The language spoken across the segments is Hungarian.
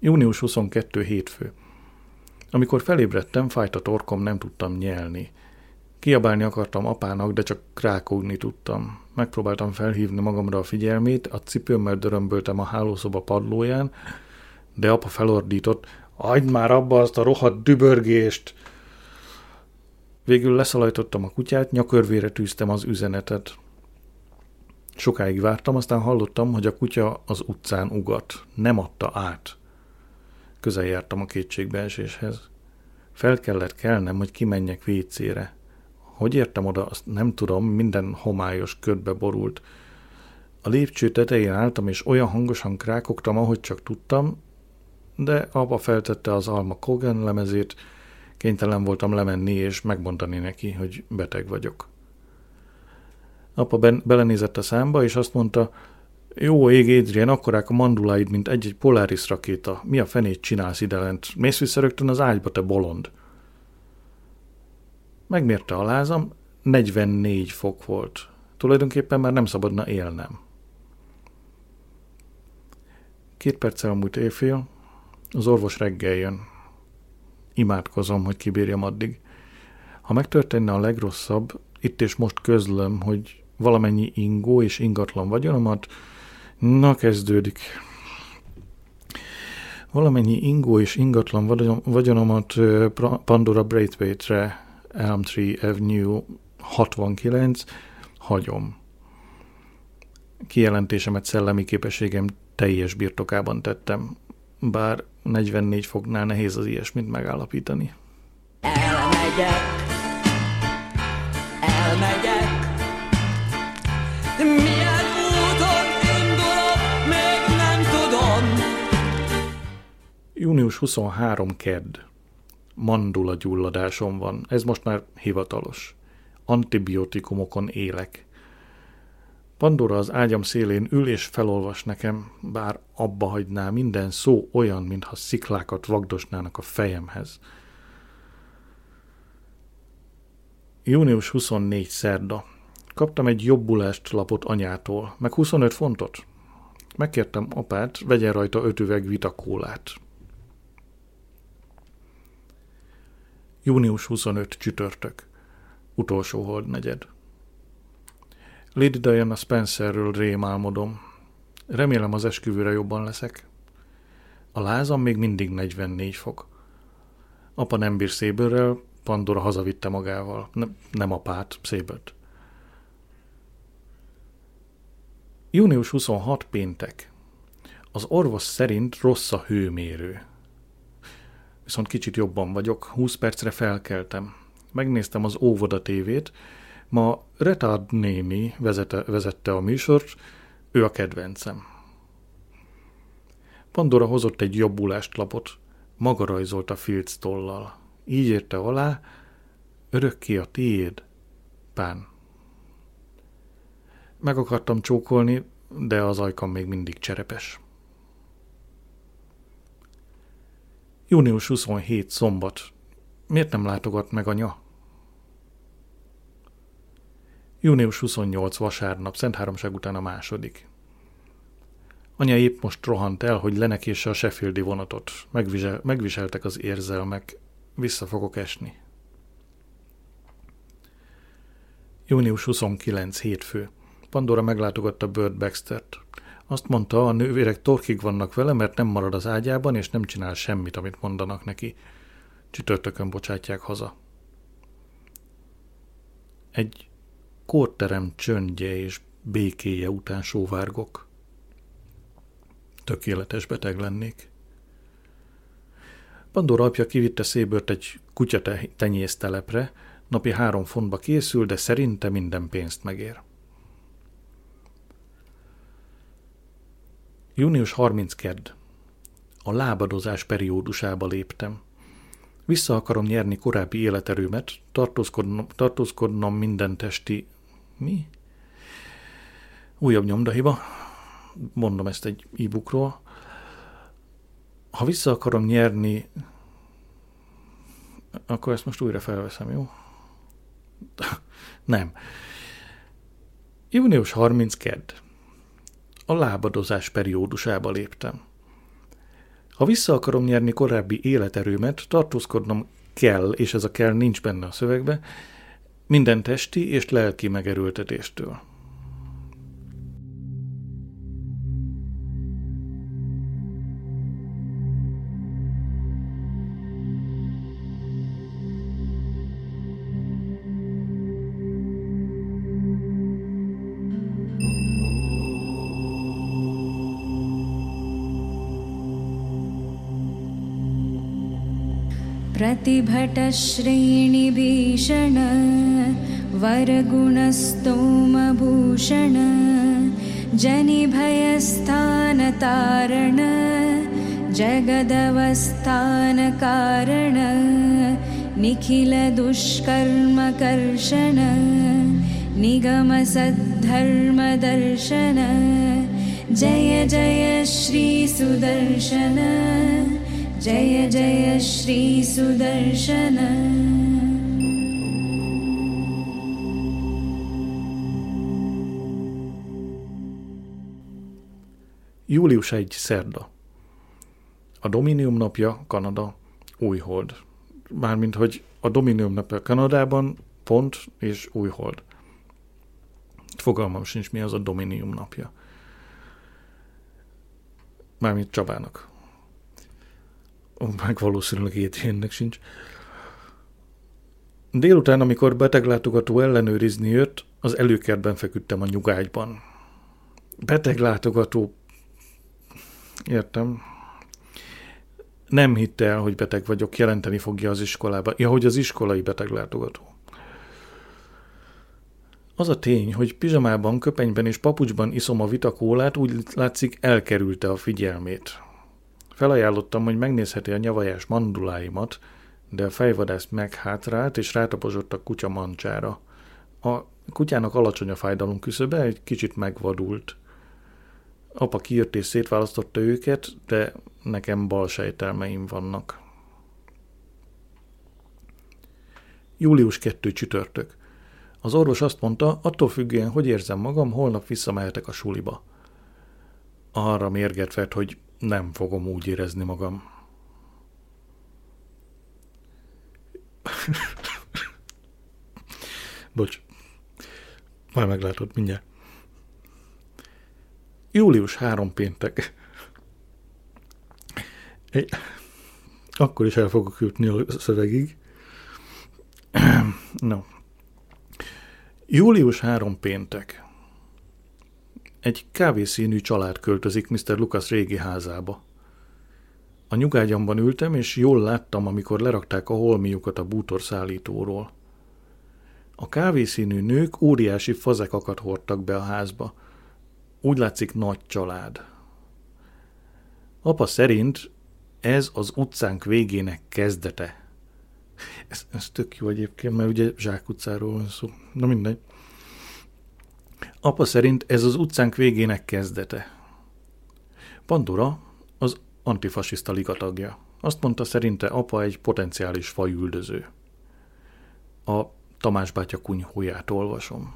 Június 22 hétfő. Amikor felébredtem, fájt a torkom, nem tudtam nyelni. Kiabálni akartam apának, de csak krákogni tudtam. Megpróbáltam felhívni magamra a figyelmét, a cipőmmel dörömböltem a hálószoba padlóján, de apa felordított, Hagyd már abba azt a rohadt dübörgést! Végül leszalajtottam a kutyát, nyakörvére tűztem az üzenetet. Sokáig vártam, aztán hallottam, hogy a kutya az utcán ugat. Nem adta át. Közel jártam a kétségbeeséshez. Fel kellett kelnem, hogy kimenjek vécére. Hogy értem oda, azt nem tudom, minden homályos ködbe borult. A lépcső tetején álltam, és olyan hangosan krákogtam, ahogy csak tudtam, de apa feltette az Alma Kogan lemezét, kénytelen voltam lemenni és megmondani neki, hogy beteg vagyok. Apa ben, belenézett a számba, és azt mondta, jó ég, Adrian, akkorák a manduláid, mint egy-egy Polaris rakéta. Mi a fenét csinálsz lent? Mész vissza rögtön az ágyba, te bolond. Megmérte a lázam, 44 fok volt. Tulajdonképpen már nem szabadna élnem. Két perccel múlt éjfél, az orvos reggel jön. Imádkozom, hogy kibírjam addig. Ha megtörténne a legrosszabb, itt és most közlöm, hogy valamennyi ingó és ingatlan vagyonomat, na kezdődik. Valamennyi ingó és ingatlan vagyonomat Pandora Braithwaite-re Elm Tree Avenue 69 hagyom. Kijelentésemet szellemi képességem teljes birtokában tettem, bár 44 foknál nehéz az ilyesmit megállapítani. Elmegyek, Június 23 kedd. Mandula gyulladásom van, ez most már hivatalos. Antibiotikumokon élek. Pandora az ágyam szélén ül és felolvas nekem, bár abba hagyná minden szó olyan, mintha sziklákat vagdosnának a fejemhez. Június 24 szerda. Kaptam egy jobbulást lapot anyától, meg 25 fontot. Megkértem apát, vegyen rajta öt üveg vitakólát. Június 25 csütörtök. Utolsó hold negyed. Lady Diana Spencerről rémálmodom. Remélem az esküvőre jobban leszek. A lázam még mindig 44 fok. Apa nem bír szébőrrel, Pandora hazavitte magával. Ne, nem apát, szébőt. Június 26 péntek. Az orvos szerint rossz a hőmérő. Viszont kicsit jobban vagyok, 20 percre felkeltem. Megnéztem az óvoda tévét, Ma Retard néni vezete, vezette a műsort, ő a kedvencem. Pandora hozott egy jobbulást lapot, maga rajzolta filc tollal. Így érte alá, örökké a tiéd, pán. Meg akartam csókolni, de az ajkam még mindig cserepes. Június 27 szombat. Miért nem látogat meg anya? Június 28 vasárnap, Szent Háromság után a második. Anya épp most rohant el, hogy lenekésse a Sheffieldi vonatot. Megvisel, megviseltek az érzelmek. Vissza fogok esni. Június 29 hétfő. Pandora meglátogatta Bird Baxtert. Azt mondta, a nővérek torkig vannak vele, mert nem marad az ágyában, és nem csinál semmit, amit mondanak neki. Csütörtökön bocsátják haza. Egy kórterem csöndje és békéje után sóvárgok. Tökéletes beteg lennék. Pandora apja kivitte szébört egy kutya tenyésztelepre, napi három fontba készül, de szerinte minden pénzt megér. Június 30 kedd. A lábadozás periódusába léptem. Vissza akarom nyerni korábbi életerőmet, tartózkodnom, tartózkodnom minden testi mi? Újabb nyomdahiba. Mondom ezt egy e-bookról. Ha vissza akarom nyerni, akkor ezt most újra felveszem, jó? Nem. Június 30 kedd. A lábadozás periódusába léptem. Ha vissza akarom nyerni korábbi életerőmet, tartózkodnom kell, és ez a kell nincs benne a szövegbe, minden testi és lelki megerőltetéstől. प्रतिभटश्रेणिभीषण वरगुणस्तोमभूषण जनिभयस्थानतारण जगदवस्थानकारण निखिलदुष्कर्मकर्षण निगमसद्धर्मदर्शन जय जय श्रीसुदर्शन जय जय श्रीसुदर्शन Július 1. szerda. A Dominium napja, Kanada, Újhold. Mármint, hogy a Dominium napja Kanadában, pont és Újhold. Fogalmam sincs, mi az a Dominium napja. Mármint Csabának meg valószínűleg Étriennek sincs. Délután, amikor beteglátogató ellenőrizni jött, az előkertben feküdtem a nyugágyban. Beteglátogató... Értem. Nem hitte el, hogy beteg vagyok, jelenteni fogja az iskolába. Ja, hogy az iskolai beteglátogató. Az a tény, hogy pizsamában, köpenyben és papucsban iszom a vitakólát, úgy látszik elkerülte a figyelmét. Felajánlottam, hogy megnézheti a nyavajás manduláimat, de a fejvadász meghátrált és rátaposott a kutya mancsára. A kutyának alacsony a fájdalom küszöbe, egy kicsit megvadult. Apa kiírt és szétválasztotta őket, de nekem bal sejtelmeim vannak. Július 2 csütörtök. Az orvos azt mondta, attól függően, hogy érzem magam, holnap visszamehetek a suliba. Arra mérget vett, hogy nem fogom úgy érezni magam. Bocs. Majd meglátod mindjárt. Július három péntek. Egy, akkor is el fogok jutni a szövegig. no. Július három péntek. Egy kávészínű család költözik Mr. Lucas régi házába. A nyugágyamban ültem, és jól láttam, amikor lerakták a holmiukat a bútorszállítóról. A kávészínű nők óriási fazekakat hordtak be a házba. Úgy látszik nagy család. Apa szerint ez az utcánk végének kezdete. Ez, ez tök jó egyébként, mert ugye Zsák utcáról van szó. Na mindegy. Apa szerint ez az utcánk végének kezdete. Pandora az antifasiszta liga tagja. Azt mondta szerinte apa egy potenciális fajüldöző. A Tamás bátya kunyhóját olvasom.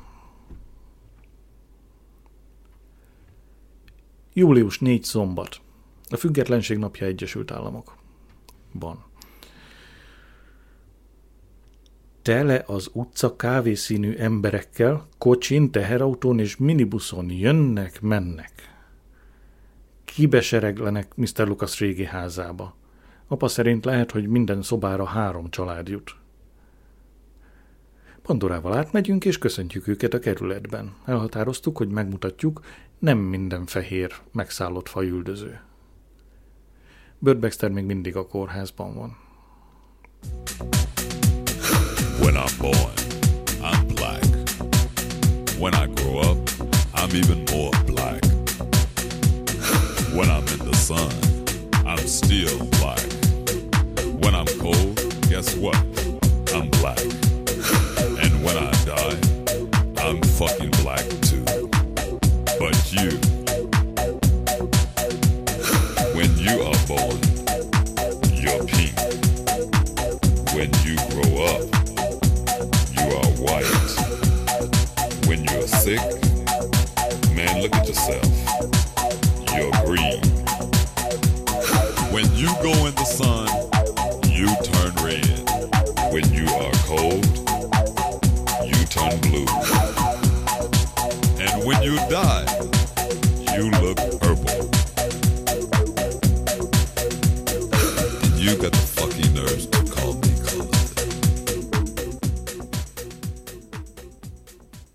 Július 4 szombat. A Függetlenség napja Egyesült Államok. Ban. Tele az utca kávészínű emberekkel, kocsin, teherautón és minibuszon jönnek, mennek. Kibesereglenek Mr. Lucas régi házába. Apa szerint lehet, hogy minden szobára három család jut. Pandorával átmegyünk, és köszöntjük őket a kerületben. Elhatároztuk, hogy megmutatjuk, nem minden fehér, megszállott fajüldöző. Bird Baxter még mindig a kórházban van. When I'm born, I'm black. When I grow up, I'm even more black. When I'm in the sun, I'm still black. When I'm cold, guess what? I'm black. And when I die, I'm fucking black too. But you,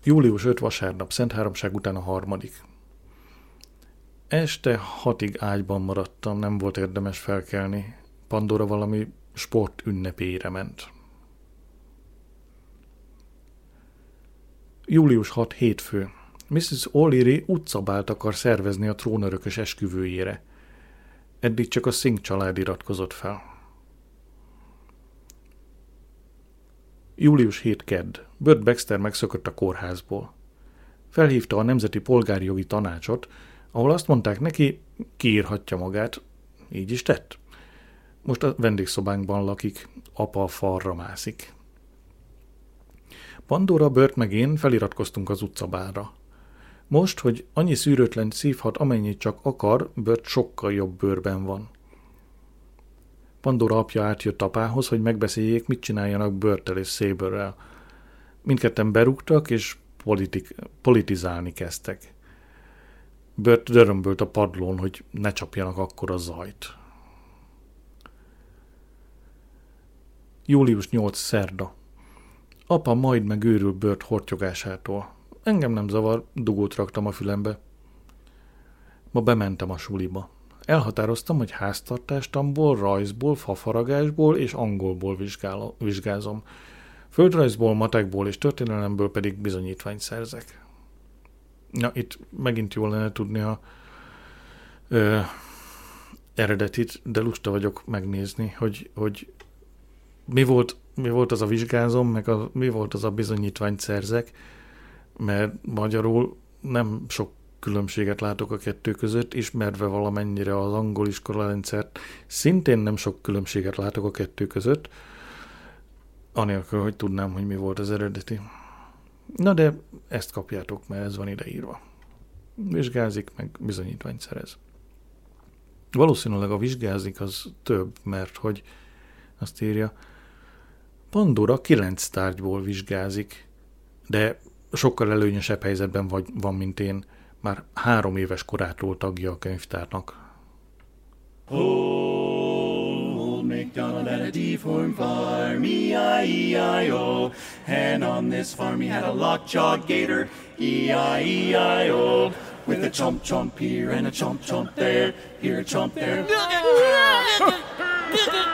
Július 5 vasárnap, Szent Háromság után a harmadik. Este hatig ágyban maradtam, nem volt érdemes felkelni. Pandora valami sport ünnepére ment. Július 6 hétfő. Mrs. O'Leary utcabált akar szervezni a trónörökös esküvőjére. Eddig csak a Singh család iratkozott fel. Július 7 kedd. Burt Baxter megszökött a kórházból. Felhívta a Nemzeti Polgári Jogi Tanácsot, ahol azt mondták neki, kiírhatja magát. Így is tett. Most a vendégszobánkban lakik, apa a falra mászik. Pandora, Bört meg én feliratkoztunk az utcabárra. Most, hogy annyi szűrőtlen szívhat, amennyit csak akar, Bört sokkal jobb bőrben van. Pandora apja átjött apához, hogy megbeszéljék, mit csináljanak Börtel és Szébörrel. Mindketten berúgtak, és politik, politizálni kezdtek. Bört dörömbölt a padlón, hogy ne csapjanak akkor a zajt. Július 8. szerda. Apa majd megőrül Bört hortyogásától. Engem nem zavar, dugót raktam a fülembe. Ma bementem a suliba. Elhatároztam, hogy háztartástamból, rajzból, fafaragásból és angolból vizsgál, vizsgázom. Földrajzból, matekból és történelemből pedig bizonyítványt szerzek. Na, itt megint jól lenne tudni a ö, eredetit, de lusta vagyok megnézni, hogy, hogy mi, volt, mi volt az a vizsgázom, meg a, mi volt az a bizonyítványt szerzek, mert magyarul nem sok különbséget látok a kettő között, ismerve valamennyire az angol iskolarendszert, szintén nem sok különbséget látok a kettő között, anélkül, hogy tudnám, hogy mi volt az eredeti. Na de ezt kapjátok, mert ez van ideírva. Vizsgázik, meg bizonyítványt szerez. Valószínűleg a vizsgázik az több, mert hogy azt írja, Pandora kilenc tárgyból vizsgázik, de sokkal előnyösebb helyzetben vagy, van, mint én. Már három éves korától tagja a könyvtárnak. Old MacDonald had a deformed farm, E-I-E-I-O. And on this farm he had a lockjaw gator, E-I-E-I-O. With a chomp chomp here and a chomp chomp there, here a chomp there.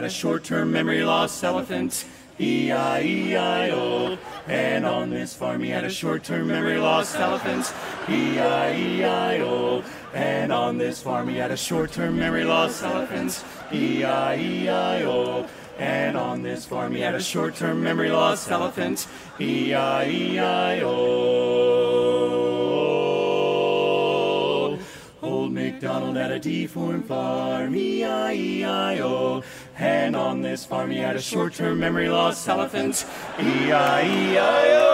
had a short-term memory loss elephant. E-I-E-I-O. And on this farm he had a short-term memory loss elephant. E-I-E-I-O. And on this farm he had a short-term memory loss elephant. E-I-E-I-O. And on this farm he had a short-term memory loss elephant. E-I-E-I-O. Old MacDonald had a deformed farm, E-I-E-I-O. And on this farm he had a short-term memory loss elephant, E E-I-E-I-O.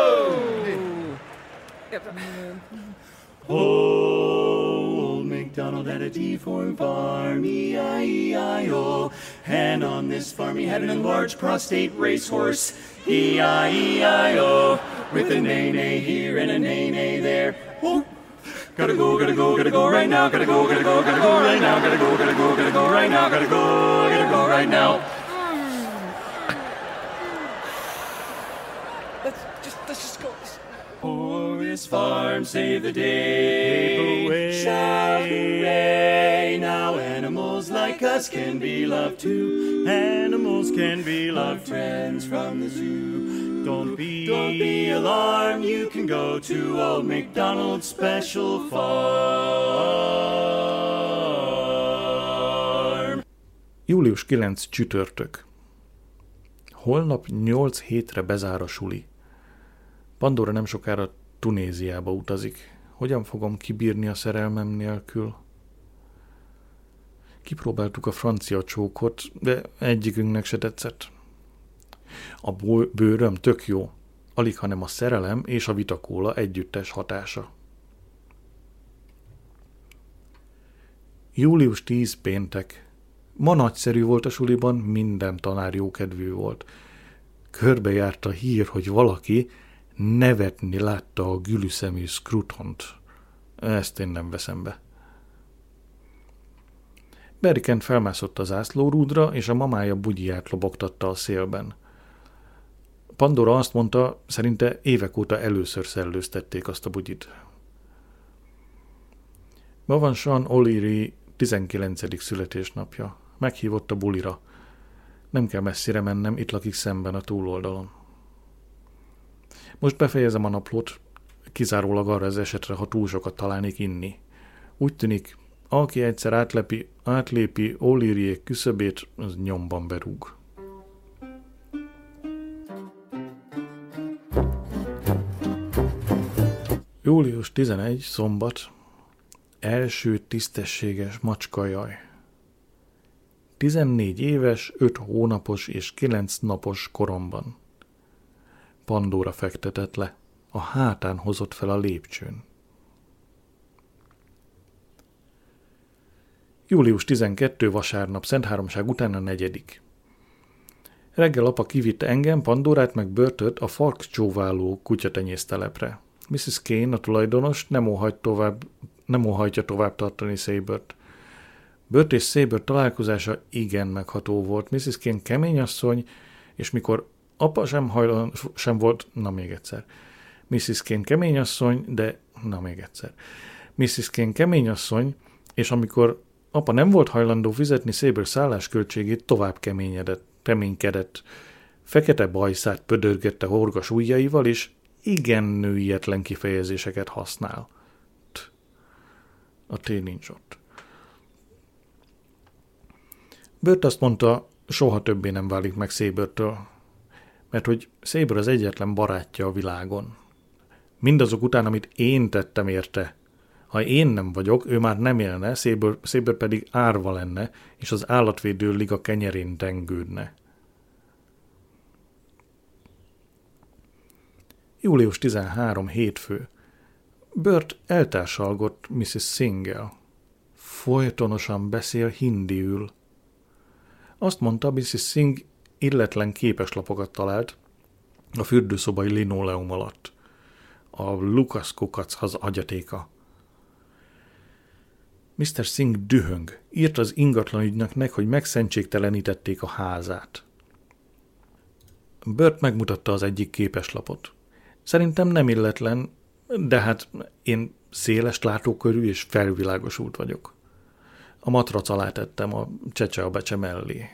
Old MacDonald had a deformed farm, E E-I-E-I-O. And on this farm he had an enlarged prostate racehorse, E E-I-E-I-O. With a nay-nay here and a nay-nay there. Whoa. Gotta go, gotta go, gotta go right now. Gotta go, gotta go, gotta go right now. Gotta go, gotta go, gotta go right now. Gotta go, gotta go right now. Let's just let's just go. For this farm save the day. Shout hooray! Now animals like us can be loved too. Animals can be loved. friends from the zoo. Don't be don't be alarmed. You can go to Old MacDonald's Special Farm. Július 9 csütörtök. Holnap 8 hétre bezár a suli. Pandora nem sokára Tunéziába utazik. Hogyan fogom kibírni a szerelmem nélkül? Kipróbáltuk a francia csókot, de egyikünknek se tetszett. A bőröm tök jó, alig hanem a szerelem és a vitakóla együttes hatása. Július 10 péntek. Ma nagyszerű volt a suliban, minden tanár jókedvű volt. Körbejárt a hír, hogy valaki nevetni látta a gülüszemű Scrutont. Ezt én nem veszem be. Berikent felmászott az ászlórúdra, és a mamája bugyját lobogtatta a szélben. Pandora azt mondta, szerinte évek óta először szellőztették azt a bugyit. Ma van Sean O'Leary 19. születésnapja. Meghívott a bulira. Nem kell messzire mennem, itt lakik szemben a túloldalon. Most befejezem a naplót, kizárólag arra az esetre, ha túl sokat találnék inni. Úgy tűnik, aki egyszer átlepi, átlépi O'Learyék küszöbét, az nyomban berúg. Július 11, szombat, első tisztességes macskajaj. 14 éves, 5 hónapos és 9 napos koromban. Pandóra fektetett le, a hátán hozott fel a lépcsőn. Július 12. vasárnap, Szent Háromság után a negyedik. Reggel apa kivitte engem, Pandórát meg Börtöt a fark csóváló kutyatenyésztelepre. Mrs. Kane, a tulajdonos, nem óhajt tovább, nem óhajtja tovább tartani Szabert. Bört és Szabert találkozása igen megható volt. Mrs. Kane kemény asszony, és mikor apa sem, hajlan, sem volt, na még egyszer. Mrs. Kane kemény asszony, de na még egyszer. Mrs. Kane kemény asszony, és amikor apa nem volt hajlandó fizetni Saber szállásköltségét, tovább keményedett, keménykedett. Fekete bajszát pödörgette horgas ujjaival, és igen nőietlen kifejezéseket használ. A T nincs ott. Bört azt mondta, soha többé nem válik meg Szébörtől, mert hogy Szébör az egyetlen barátja a világon. Mindazok után, amit én tettem érte, ha én nem vagyok, ő már nem élne, Szébör, Szébör pedig árva lenne, és az állatvédő liga kenyerén tengődne. Július 13. hétfő. Bört eltársalgott Mrs. Single. Folytonosan beszél hindiül. Azt mondta, Mrs. Singh illetlen képeslapokat talált a fürdőszobai linóleum alatt. A Lukas kukac az agyatéka. Mr. Singh dühöng. Írt az ingatlan ügynöknek, hogy megszentségtelenítették a házát. Bört megmutatta az egyik képeslapot. Szerintem nem illetlen, de hát én széles látókörű és felvilágosult vagyok. A matrac alá tettem a csecse a becse mellé.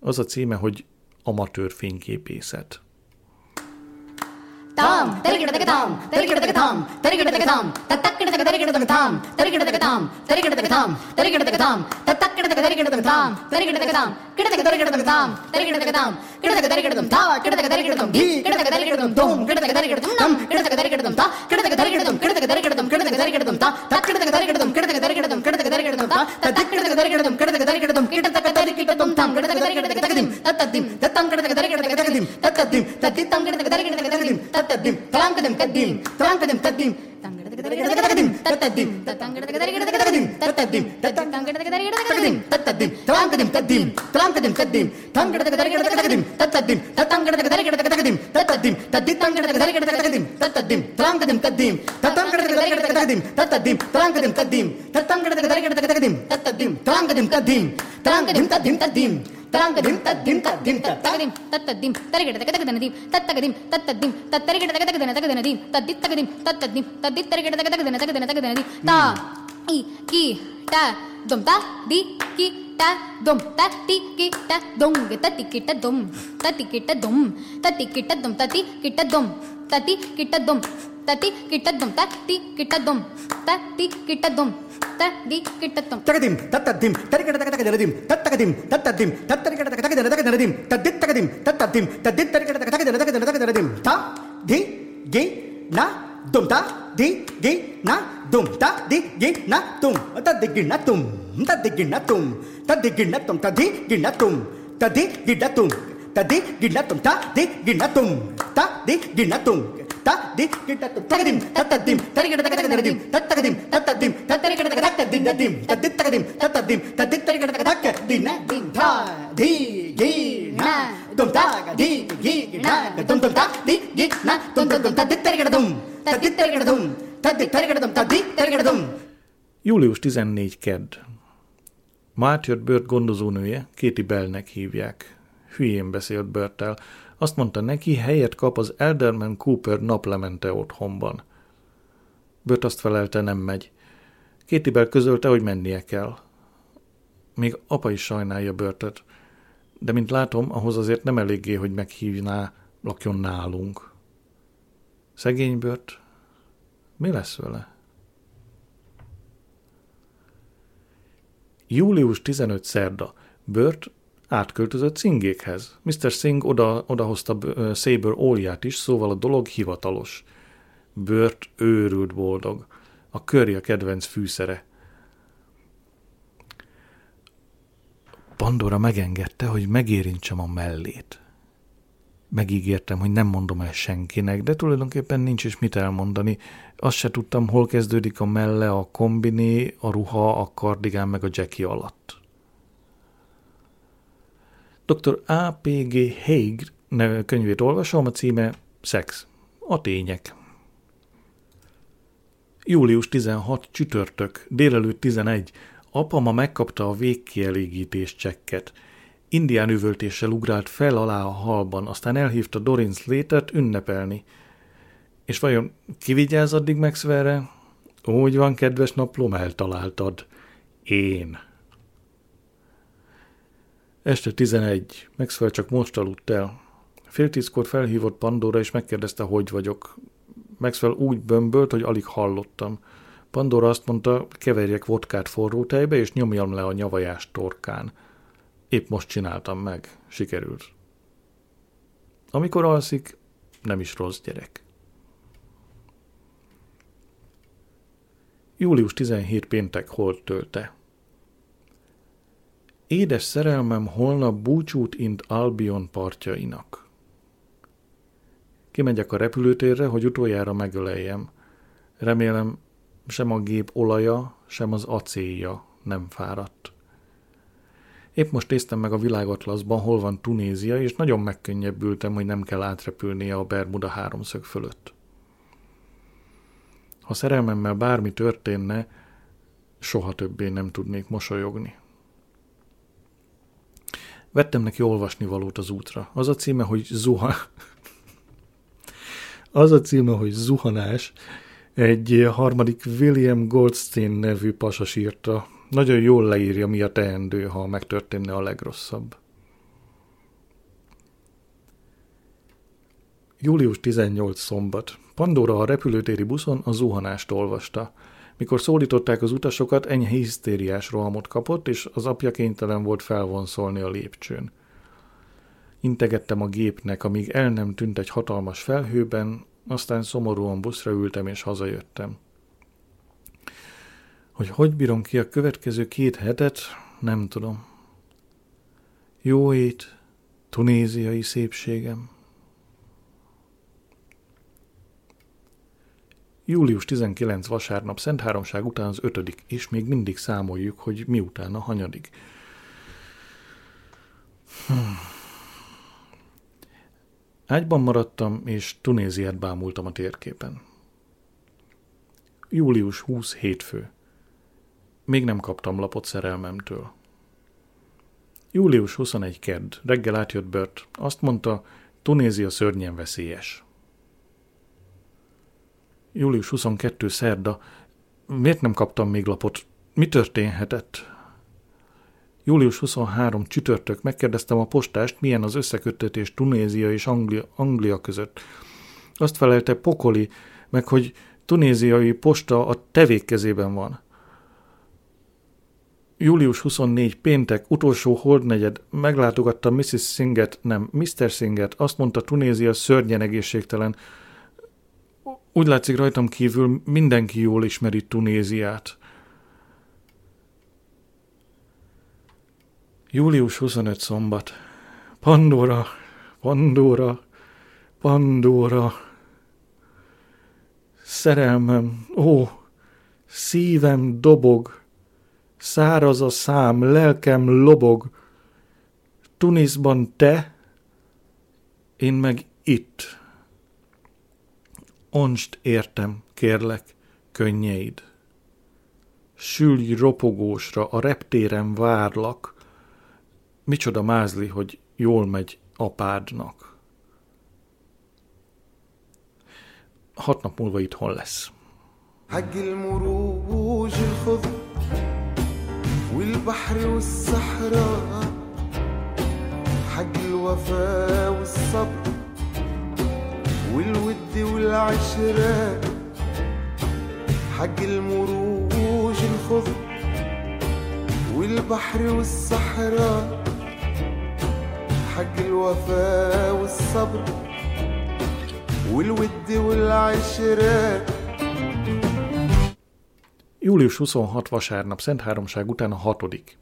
Az a címe, hogy amatőr fényképészet. Tam, கிடத்தக்க தரி கிடதும் கிடத்தக்க தரி கிடதும் கிடத்தக்க தரி கிடதும் தாம் கிடத்தக்க தரி கிடத்தக்க தகதிம் தத்தத்திம் தத்தம் கிடத்தக்க தரி கிடத்தக்க தகதிம் தத்தத்திம் தத்தித்தம் கிடத்தக்க தரி கிடத்தக்க தகதிம் தத்தத்திம் தலாம் கதம் கத்தீம் தலாம் கதம் கத்தீம் தத்தம் கடத்தம் தத்தம் தத்தம் தத்தம் తగదిం తద్దిం తద్దిం తగదిం తత్తద్దిం తరిగడ తగదగదనది తత్తగదిం తత్తద్దిం తత్తరిగడ తగదగదన తగదనది తద్ది తగదిం తత్తద్దిం తద్ది తరిగడ తగదగదన తగదన తగదనది తా ఈ కి ట దుమ్ తా ది కి dum tati kita dum tati kita dum tati kita dum tati kita dum tati kita dum tati kita dum tati kita dum tati kita dum tati kita dum tati kita dum takadim tatadim tarikata takataka daradim tatakadim tatadim tatarikata takataka darataka daradim tadit takadim tatadim tadit tarikata takataka darataka darataka daradim ta di gi na dum ta di gi na dum ta di gi na tum ta di gi na tum ta di gi na tum ta di gi na tum ta di gi na tum ta di gi na tum ta di gi na tum ta di gi na tum ta di gi na tum ta di gi na tum tagadim tatadim tarigada tagadim tatadim tatadim tatarigada tagadim tadim tadim tagadim tatadim tadim tarigada tagadim dim ta di gi na Július 14 kedd. Ma átjött Bört gondozónője, Kéti Bellnek hívják. Hülyén beszélt Börttel. Azt mondta neki, helyet kap az Elderman Cooper naplemente otthonban. Bört azt felelte, nem megy. Kéti Bell közölte, hogy mennie kell. Még apa is sajnálja Börtöt. De mint látom, ahhoz azért nem eléggé, hogy meghívná, lakjon nálunk. Szegény Bört, mi lesz vele? Július 15 szerda. Bört átköltözött Szingékhez. Mr. Singh oda, odahozta Saber ólját is, szóval a dolog hivatalos. Bört őrült boldog. A körje kedvenc fűszere. Pandora megengedte, hogy megérintsem a mellét. Megígértem, hogy nem mondom el senkinek, de tulajdonképpen nincs is mit elmondani. Azt se tudtam, hol kezdődik a melle, a kombiné, a ruha, a kardigán meg a Jackie alatt. Dr. A.P.G. Haig könyvét olvasom, a címe Szex. A tények. Július 16, csütörtök, délelőtt 11. Apa ma megkapta a végkielégítés csekket. Indián üvöltéssel ugrált fel alá a halban, aztán elhívta Dorin Slater-t ünnepelni. És vajon ki vigyáz addig Maxwellre? Úgy van, kedves naplom, eltaláltad. Én. Este 11. Maxwell csak most aludt el. Fél tízkor felhívott Pandora, és megkérdezte, hogy vagyok. Maxwell úgy bömbölt, hogy alig hallottam. Pandora azt mondta, keverjek vodkát forró tejbe, és nyomjam le a nyavajás torkán. Épp most csináltam meg. Sikerült. Amikor alszik, nem is rossz gyerek. Július 17 péntek holt tölte. Édes szerelmem holnap búcsút int Albion partjainak. Kimegyek a repülőtérre, hogy utoljára megöleljem. Remélem, sem a gép olaja, sem az acélja nem fáradt. Épp most néztem meg a világatlaszban, hol van Tunézia, és nagyon megkönnyebbültem, hogy nem kell átrepülnie a Bermuda háromszög fölött. Ha szerelmemmel bármi történne, soha többé nem tudnék mosolyogni. Vettem neki olvasni valót az útra. Az a címe, hogy zuha... az a címe, hogy zuhanás. Egy harmadik William Goldstein nevű pasas írta. Nagyon jól leírja, mi a teendő, ha megtörténne a legrosszabb. Július 18 szombat. Pandora a repülőtéri buszon a zuhanást olvasta. Mikor szólították az utasokat, enyhe hisztériás rohamot kapott, és az apja kénytelen volt felvonszolni a lépcsőn. Integettem a gépnek, amíg el nem tűnt egy hatalmas felhőben, aztán szomorúan buszra ültem és hazajöttem. Hogy hogy bírom ki a következő két hetet, nem tudom. Jó ét, tunéziai szépségem. Július 19 vasárnap Szent Háromság után az ötödik, és még mindig számoljuk, hogy miután a hanyadik. Hmm. Ágyban maradtam, és Tunéziát bámultam a térképen. Július 20 hétfő. Még nem kaptam lapot szerelmemtől. Július 21 kedd. Reggel átjött Bört. Azt mondta, Tunézia szörnyen veszélyes. Július 22 szerda. Miért nem kaptam még lapot? Mi történhetett? Július 23 csütörtök megkérdeztem a postást, milyen az összeköttetés Tunézia és Anglia, Anglia között. Azt felelte pokoli, meg hogy tunéziai posta a tevék kezében van. Július 24 péntek, utolsó holdnegyed, meglátogattam Mrs. Singet, nem, Mr. Singet, azt mondta Tunézia szörnyen egészségtelen. Úgy látszik rajtam kívül mindenki jól ismeri Tunéziát. Július 25 szombat. Pandora, Pandora, Pandora. Szerelmem, ó, szívem dobog, száraz a szám, lelkem lobog. Tunisban te, én meg itt. Onst értem, kérlek, könnyeid. Sülj ropogósra, a reptéren várlak. Micsoda mázli, hogy jól megy apádnak. Hat nap múlva itthon lesz. حق المروج الخضر والبحر والصحراء حق الوفا والصبر والود والعشرة حق المروج الخضر والبحر والصحراء حق الوفا والصبر والود والعشرة Július 26 vasárnap, Szent Háromság után a hatodik.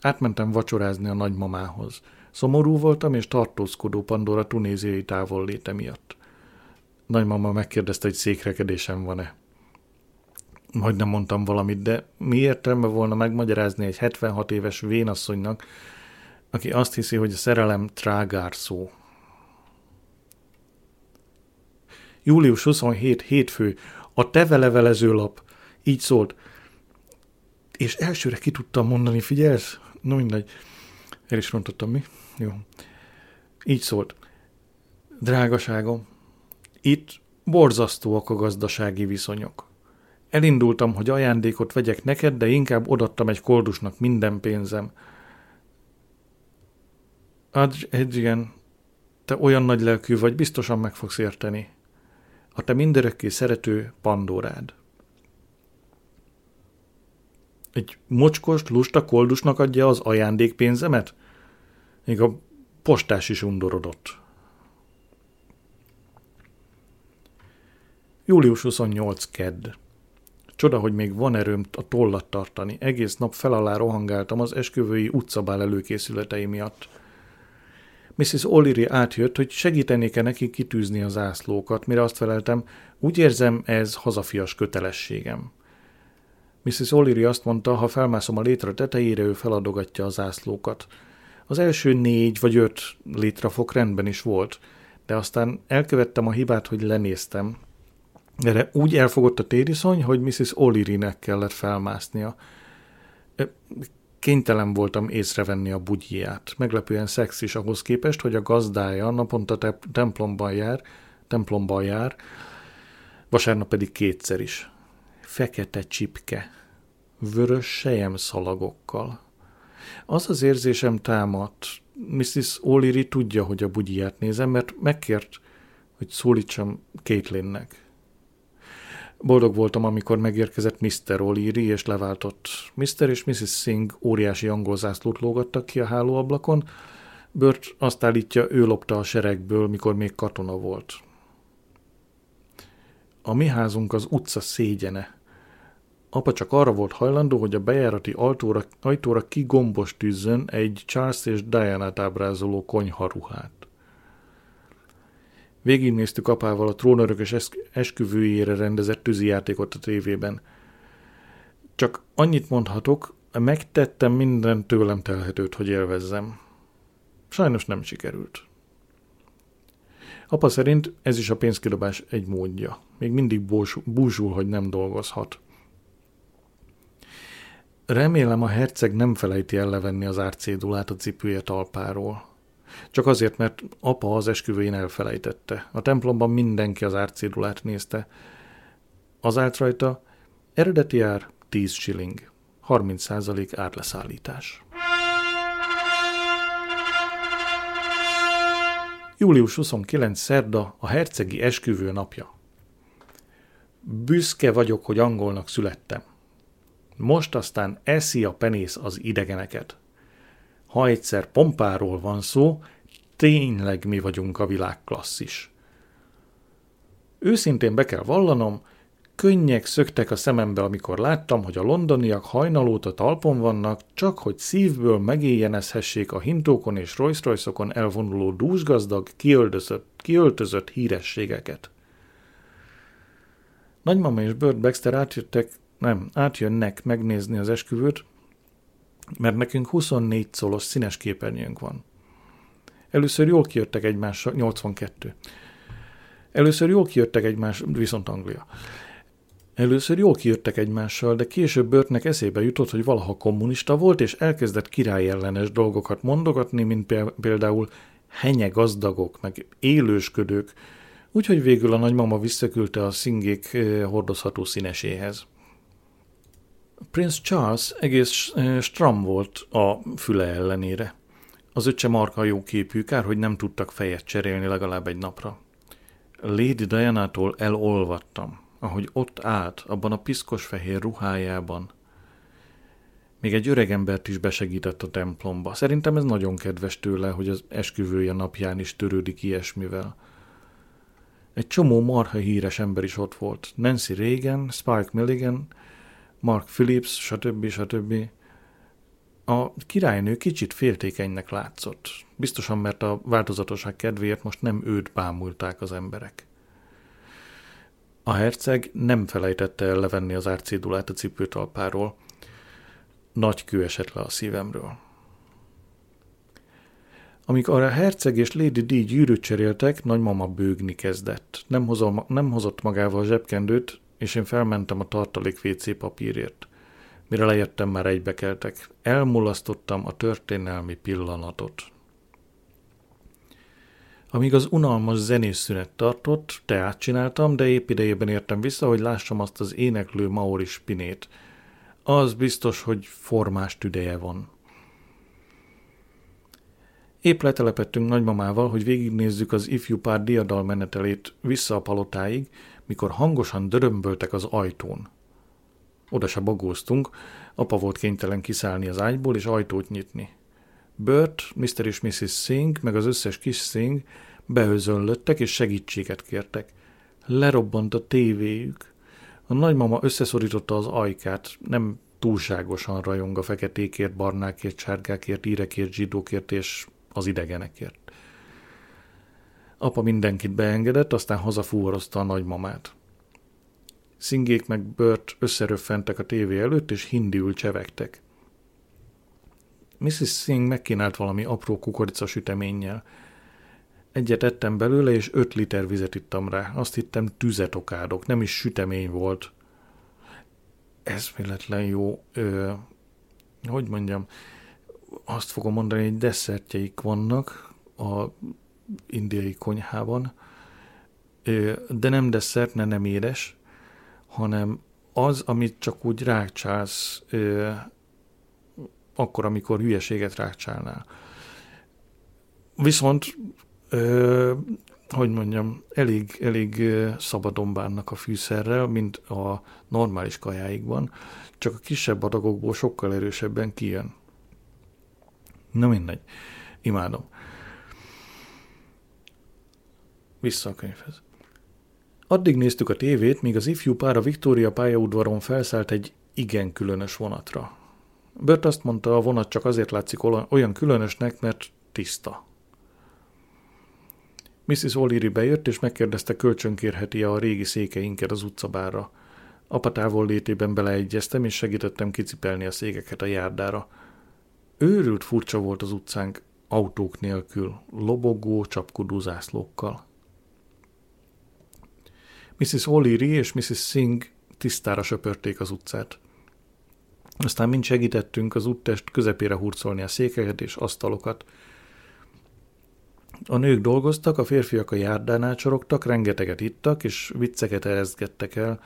Átmentem vacsorázni a nagymamához. Szomorú voltam és tartózkodó Pandora tunéziai távolléte miatt. Nagymama megkérdezte, hogy székrekedésem van-e. Majdnem mondtam valamit, de mi értelme volna megmagyarázni egy 76 éves vénasszonynak, aki azt hiszi, hogy a szerelem trágár szó. Július 27 hétfő, a tevelevelező lap. Így szólt. És elsőre ki tudtam mondani, figyelsz? No mindegy. El is rontottam, mi? Jó. Így szólt. Drágaságom, itt borzasztóak a gazdasági viszonyok. Elindultam, hogy ajándékot vegyek neked, de inkább odattam egy koldusnak minden pénzem. Adrian, te olyan nagy lelkű vagy, biztosan meg fogsz érteni. A te mindörökké szerető Pandorád. Egy mocskos, lusta koldusnak adja az ajándékpénzemet? Még a postás is undorodott. Július 28 kedd. Csoda, hogy még van erőm a tollat tartani. Egész nap fel alá rohangáltam az esküvői utcabál előkészületei miatt. Mrs. O'Leary átjött, hogy segítenék-e neki kitűzni az zászlókat, mire azt feleltem, úgy érzem, ez hazafias kötelességem. Mrs. O'Leary azt mondta, ha felmászom a létre tetejére, ő feladogatja a zászlókat. Az első négy vagy öt létrafok rendben is volt, de aztán elkövettem a hibát, hogy lenéztem. Erre úgy elfogott a tériszony, hogy Mrs. O'Leary-nek kellett felmásznia. Kénytelen voltam észrevenni a bugyját. Meglepően szexis ahhoz képest, hogy a gazdája naponta te- templomban jár, templomban jár, vasárnap pedig kétszer is. Fekete csipke, vörös sejem szalagokkal. Az az érzésem támadt, Mrs. O'Leary tudja, hogy a bugyját nézem, mert megkért, hogy szólítsam Caitlinnek. Boldog voltam, amikor megérkezett Mr. O'Leary és leváltott. Mr. és Mrs. Singh óriási angol zászlót lógattak ki a hálóablakon. Bört azt állítja, ő lopta a seregből, mikor még katona volt. A mi házunk az utca szégyene. Apa csak arra volt hajlandó, hogy a bejárati ajtóra, ajtóra kigombos tűzzön egy Charles és Diana-t ábrázoló konyharuhát. Végignéztük apával a trónörökös esküvőjére rendezett tűzijátékot a tévében. Csak annyit mondhatok, megtettem minden tőlem telhetőt, hogy élvezzem. Sajnos nem sikerült. Apa szerint ez is a pénzkidobás egy módja. Még mindig búzsul, hogy nem dolgozhat. Remélem a herceg nem felejti el levenni az árcédulát a cipője talpáról. Csak azért, mert apa az esküvőjén elfelejtette. A templomban mindenki az árcédulát nézte. Az állt rajta, eredeti ár 10 shilling, 30% árleszállítás. Július 29. szerda, a hercegi esküvő napja. Büszke vagyok, hogy angolnak születtem. Most aztán eszi a penész az idegeneket. Ha egyszer pompáról van szó, tényleg mi vagyunk a világ klasszis. Őszintén be kell vallanom, könnyek szöktek a szemembe, amikor láttam, hogy a londoniak hajnal óta talpon vannak, csak hogy szívből megéljenezhessék a hintókon és rolls elvonuló dúsgazdag, kiöltözött, kiöltözött hírességeket. Nagymama és Bert Baxter átjöttek, nem, átjönnek megnézni az esküvőt, mert nekünk 24 szolos színes képernyőnk van. Először jól kijöttek egymással, 82. Először jól kijöttek egymás, viszont Anglia. Először jól kijöttek egymással, de később Börtnek eszébe jutott, hogy valaha kommunista volt, és elkezdett királyellenes dolgokat mondogatni, mint például henye gazdagok, meg élősködők, úgyhogy végül a nagymama visszaküldte a szingék eh, hordozható színeséhez. Prince Charles egész stram volt a füle ellenére. Az öccse marka jó képű, kár, hogy nem tudtak fejet cserélni legalább egy napra. Lady Diana-tól elolvattam, ahogy ott állt abban a piszkos fehér ruhájában. Még egy öreg embert is besegített a templomba. Szerintem ez nagyon kedves tőle, hogy az esküvője napján is törődik ilyesmivel. Egy csomó marha híres ember is ott volt. Nancy Reagan, Spike Milligan, Mark Phillips, stb. stb. A királynő kicsit féltékenynek látszott. Biztosan, mert a változatosság kedvéért most nem őt bámulták az emberek. A herceg nem felejtette el levenni az árcédulát a cipőtalpáról. Nagy kő esett le a szívemről. Amikor a herceg és Lady D gyűrűt cseréltek, nagymama bőgni kezdett. Nem, hozol, nem hozott magával zsebkendőt, és én felmentem a tartalék WC papírért. Mire lejöttem, már egybekeltek. Elmulasztottam a történelmi pillanatot. Amíg az unalmas zenészszünet tartott, teát csináltam, de épp idejében értem vissza, hogy lássam azt az éneklő Maori spinét. Az biztos, hogy formás tüdeje van. Épp letelepettünk nagymamával, hogy végignézzük az ifjú pár diadalmenetelét vissza a palotáig, mikor hangosan dörömböltek az ajtón. Oda se bagóztunk, apa volt kénytelen kiszállni az ágyból és ajtót nyitni. Bert, Mr. és Mrs. Singh, meg az összes kis Singh beözönlöttek és segítséget kértek. Lerobbant a tévéjük. A nagymama összeszorította az ajkát, nem túlságosan rajong a feketékért, barnákért, sárgákért, írekért, zsidókért és az idegenekért. Apa mindenkit beengedett, aztán hazafúvarozta a nagymamát. Szingék meg Bört összeröffentek a tévé előtt, és hindiül csevegtek. Mrs. Singh megkínált valami apró kukoricasüteménnyel. Egyet ettem belőle, és öt liter vizet ittam rá. Azt hittem tüzet okádok, nem is sütemény volt. Ez véletlen jó, ö, hogy mondjam, azt fogom mondani, hogy desszertjeik vannak a indiai konyhában, de nem desszert, ne nem édes, hanem az, amit csak úgy rákcsálsz, akkor, amikor hülyeséget rákcsálnál. Viszont, hogy mondjam, elég, elég szabadon bánnak a fűszerrel, mint a normális kajáikban, csak a kisebb adagokból sokkal erősebben kijön. Na mindegy, imádom. Vissza a könyvhez. Addig néztük a tévét, míg az ifjú pár a Victoria pályaudvaron felszállt egy igen különös vonatra. Bert azt mondta, a vonat csak azért látszik olyan különösnek, mert tiszta. Mrs. O'Leary bejött, és megkérdezte, kölcsönkérheti-e a régi székeinket az utcabára. Apa távol létében beleegyeztem, és segítettem kicipelni a székeket a járdára. Őrült furcsa volt az utcánk, autók nélkül, lobogó, csapkodó zászlókkal. Mrs. O'Leary és Mrs. Singh tisztára söpörték az utcát. Aztán mind segítettünk az úttest közepére hurcolni a székeket és asztalokat. A nők dolgoztak, a férfiak a járdán csorogtak, rengeteget ittak, és vicceket erezgettek el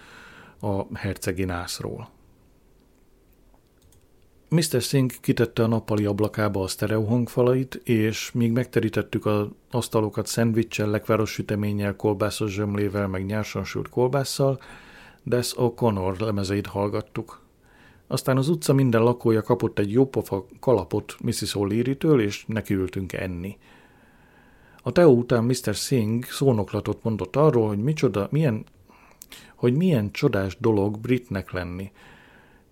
a hercegi nászról. Mr. Singh kitette a nappali ablakába a sztereó hangfalait, és míg megterítettük az asztalokat szendvicssel, lekváros süteménnyel, kolbászos zsömlével, meg nyársan sült kolbásszal, Des O'Connor lemezeit hallgattuk. Aztán az utca minden lakója kapott egy jópofa kalapot Mrs. O'Leary-től, és nekiültünk enni. A Teo után Mr. Singh szónoklatot mondott arról, hogy micsoda, milyen, hogy milyen csodás dolog britnek lenni.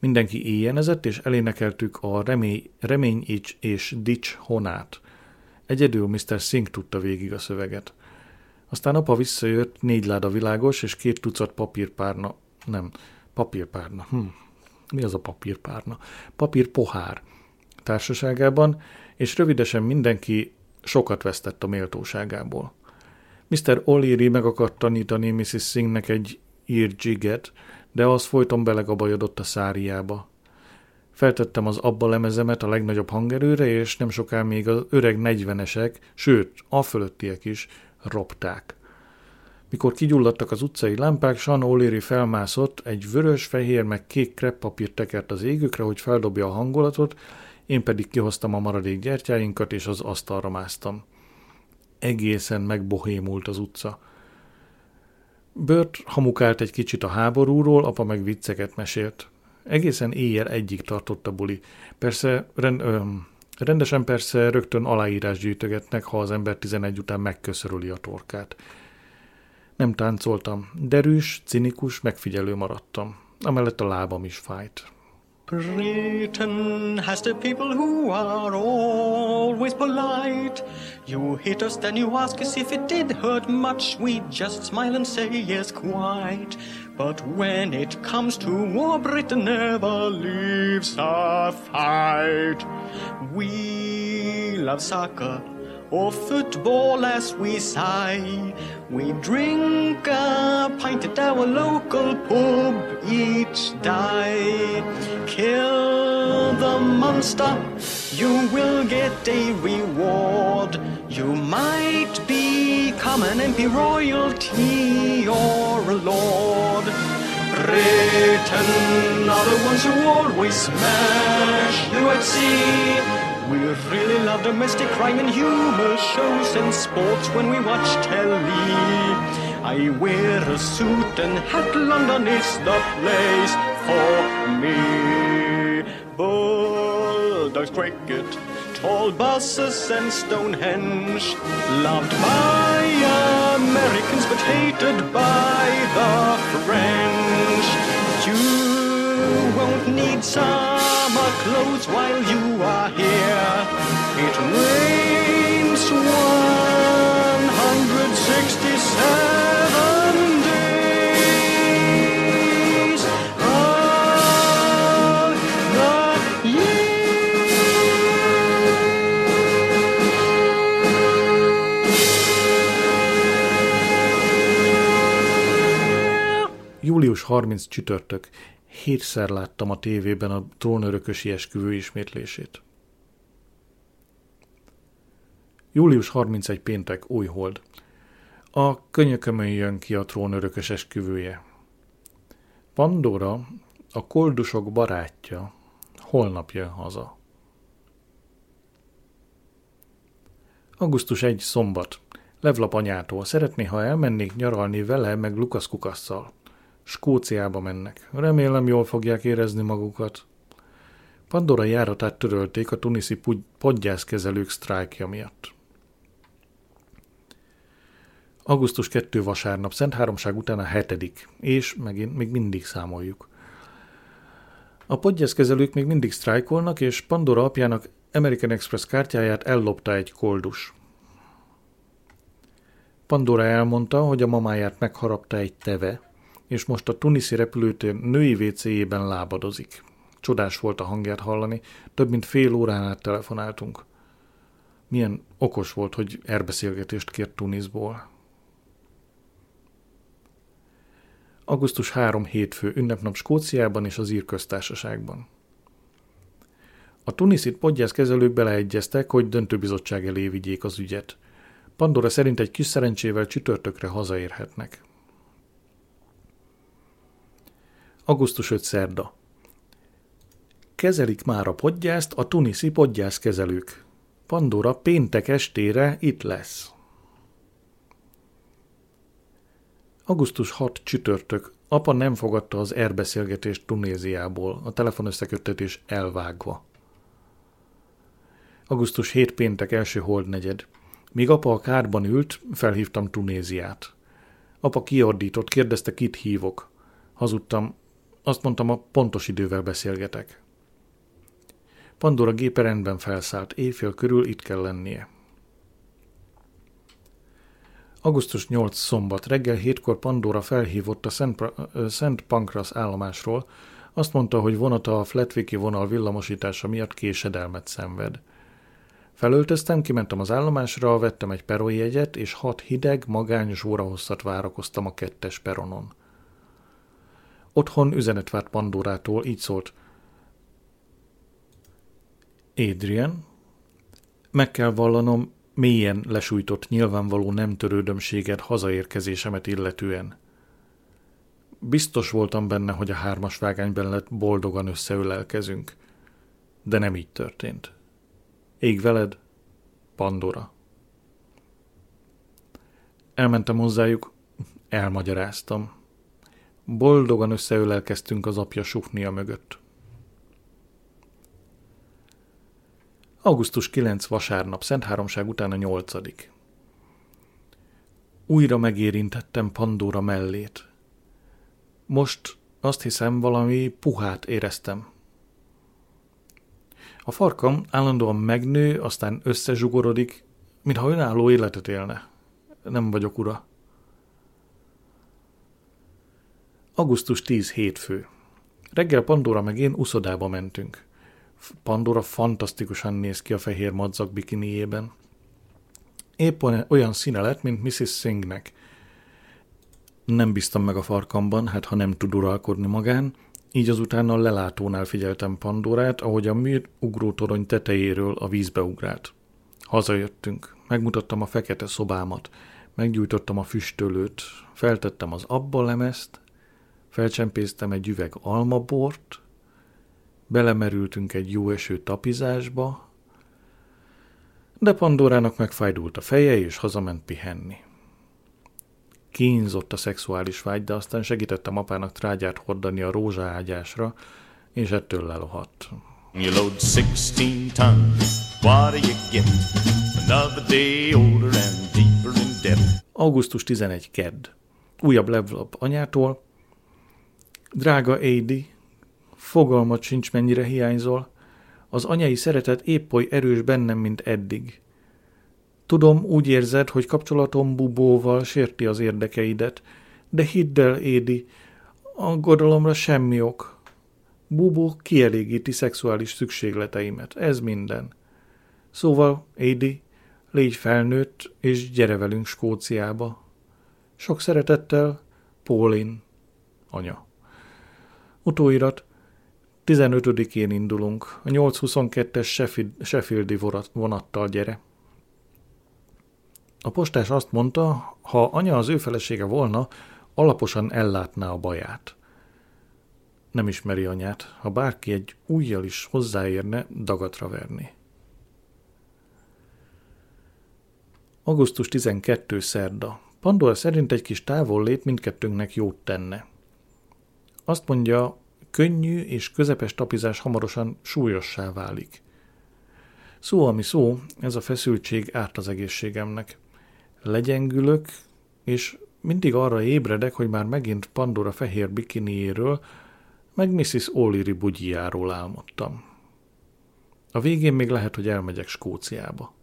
Mindenki éjjenezett, és elénekeltük a remény, remény és, dics honát. Egyedül Mr. Singh tudta végig a szöveget. Aztán apa visszajött, négy láda világos, és két tucat papírpárna, nem, papírpárna, hm, mi az a papírpárna? Papírpohár társaságában, és rövidesen mindenki sokat vesztett a méltóságából. Mr. O'Leary meg akart tanítani Mrs. Singhnek egy ír jiget, de az folyton belegabajodott a száriába. Feltettem az abba lemezemet a legnagyobb hangerőre, és nem soká még az öreg negyvenesek, sőt, a fölöttiek is ropták. Mikor kigyulladtak az utcai lámpák, Sean O'Leary felmászott, egy vörös, fehér meg kék kreppapírt tekert az égükre, hogy feldobja a hangulatot, én pedig kihoztam a maradék gyertyáinkat, és az asztalra másztam. Egészen megbohémult az utca. Bört hamukált egy kicsit a háborúról, apa meg vicceket mesélt. Egészen éjjel egyik tartott a buli. Persze, rend, ö, rendesen persze rögtön aláírás gyűjtögetnek, ha az ember 11 után megköszörüli a torkát. Nem táncoltam, derűs, cinikus, megfigyelő maradtam. Amellett a lábam is fájt. Britain has the people who are always polite. You hit us, then you ask us if it did hurt much. We just smile and say yes, quite. But when it comes to war, Britain never leaves a fight. We love soccer or football as we sigh. We drink a pint at our local pub each day. Kill the monster, you will get a reward. You might become an MP royalty or a lord. Britain are the ones who always smash you at. We really love domestic crime and humor shows and sports when we watch telly. I wear a suit and hat, London is the place for me. Bulldogs, cricket, tall buses and Stonehenge. Loved by Americans but hated by the French. You won't need summer clothes while you are here. It rains 167 days of the Július 30 csütörtök. Hétszer láttam a tévében a trónörökösi esküvő ismétlését. Július 31 péntek, újhold. A könyökömön jön ki a trónörökös esküvője. Pandora, a koldusok barátja, holnap jön haza. Augusztus 1 szombat. Levlap anyától. Szeretné, ha elmennék nyaralni vele, meg Lukasz Kukasszal. Skóciába mennek. Remélem jól fogják érezni magukat. Pandora járatát törölték a tuniszi podgyászkezelők sztrájkja miatt. Augusztus 2 vasárnap, Szent Háromság után a hetedik, és megint még mindig számoljuk. A podgyászkezelők még mindig sztrájkolnak, és Pandora apjának American Express kártyáját ellopta egy koldus. Pandora elmondta, hogy a mamáját megharapta egy teve, és most a tuniszi repülőtér női WC-jében lábadozik. Csodás volt a hangját hallani, több mint fél órán át telefonáltunk. Milyen okos volt, hogy erbeszélgetést kért Tunisból. Augusztus 3 hétfő ünnepnap Skóciában és az Ír köztársaságban. A tuniszit podgyászkezelők beleegyeztek, hogy döntőbizottság elé vigyék az ügyet. Pandora szerint egy kis szerencsével csütörtökre hazaérhetnek. Augusztus 5 szerda. Kezelik már a podgyászt a tuniszi podgyászkezelők. Pandora péntek estére itt lesz. Augusztus 6 csütörtök. Apa nem fogadta az erbeszélgetést Tunéziából, a telefonösszeköttetés elvágva. Augusztus 7 péntek első holdnegyed. Míg apa a kádban ült, felhívtam Tunéziát. Apa kiordított, kérdezte, kit hívok. Hazudtam, azt mondtam, a pontos idővel beszélgetek. Pandora gépe rendben felszállt, éjfél körül itt kell lennie. Augusztus 8 szombat reggel hétkor Pandora felhívott a Szent, Szent Pankras állomásról, azt mondta, hogy vonata a Fletviki vonal villamosítása miatt késedelmet szenved. Felöltöztem, kimentem az állomásra, vettem egy peronjegyet, és hat hideg, magányos órahosszat várakoztam a kettes peronon. Otthon üzenet várt Pandorától, így szólt. Adrian, meg kell vallanom, mélyen lesújtott nyilvánvaló nem törődömséget hazaérkezésemet illetően. Biztos voltam benne, hogy a hármas vágány lett boldogan összeölelkezünk, de nem így történt. Ég veled, Pandora. Elmentem hozzájuk, elmagyaráztam. Boldogan összeölelkeztünk az apja sufnia mögött. Augusztus 9 vasárnap, Szent Háromság után a nyolcadik. Újra megérintettem Pandora mellét. Most azt hiszem, valami puhát éreztem. A farkam állandóan megnő, aztán összezsugorodik, mintha önálló életet élne. Nem vagyok ura. Augusztus 10 hétfő. Reggel Pandora meg én uszodába mentünk. Pandora fantasztikusan néz ki a fehér madzak bikiniében. Épp olyan színe lett, mint Mrs. Singhnek. Nem bíztam meg a farkamban, hát ha nem tud uralkodni magán, így azután a lelátónál figyeltem Pandorát, ahogy a műr ugrótorony tetejéről a vízbe ugrált. Hazajöttünk, megmutattam a fekete szobámat, meggyújtottam a füstölőt, feltettem az abba lemezt, felcsempésztem egy üveg almabort, belemerültünk egy jó eső tapizásba, de Pandorának megfájdult a feje, és hazament pihenni. Kínzott a szexuális vágy, de aztán segítettem apának trágyát hordani a rózsaágyásra, és ettől lelohadt. You load 16 tons, what do you get? Another day older and deeper in debt. Augusztus 11 kedd. Újabb levelap anyától. Drága Adi, fogalmat sincs mennyire hiányzol. Az anyai szeretet épp oly erős bennem, mint eddig. Tudom, úgy érzed, hogy kapcsolatom Bubóval sérti az érdekeidet, de hidd el, Édi, aggodalomra semmi ok. Bubó kielégíti szexuális szükségleteimet, ez minden. Szóval, Édi, légy felnőtt, és gyere velünk Skóciába. Sok szeretettel, Pólin, anya. Utóirat, 15-én indulunk, a 822-es Sheffieldi vonattal gyere. A postás azt mondta, ha anya az ő felesége volna, alaposan ellátná a baját. Nem ismeri anyát, ha bárki egy újjal is hozzáérne, dagatra verni. Augusztus 12. szerda. Pandora szerint egy kis távollét mindkettőnknek jót tenne. Azt mondja, könnyű és közepes tapizás hamarosan súlyossá válik. Szó, ami szó, ez a feszültség árt az egészségemnek legyengülök, és mindig arra ébredek, hogy már megint Pandora fehér bikiniéről, meg Mrs. O'Leary bugyjáról álmodtam. A végén még lehet, hogy elmegyek Skóciába.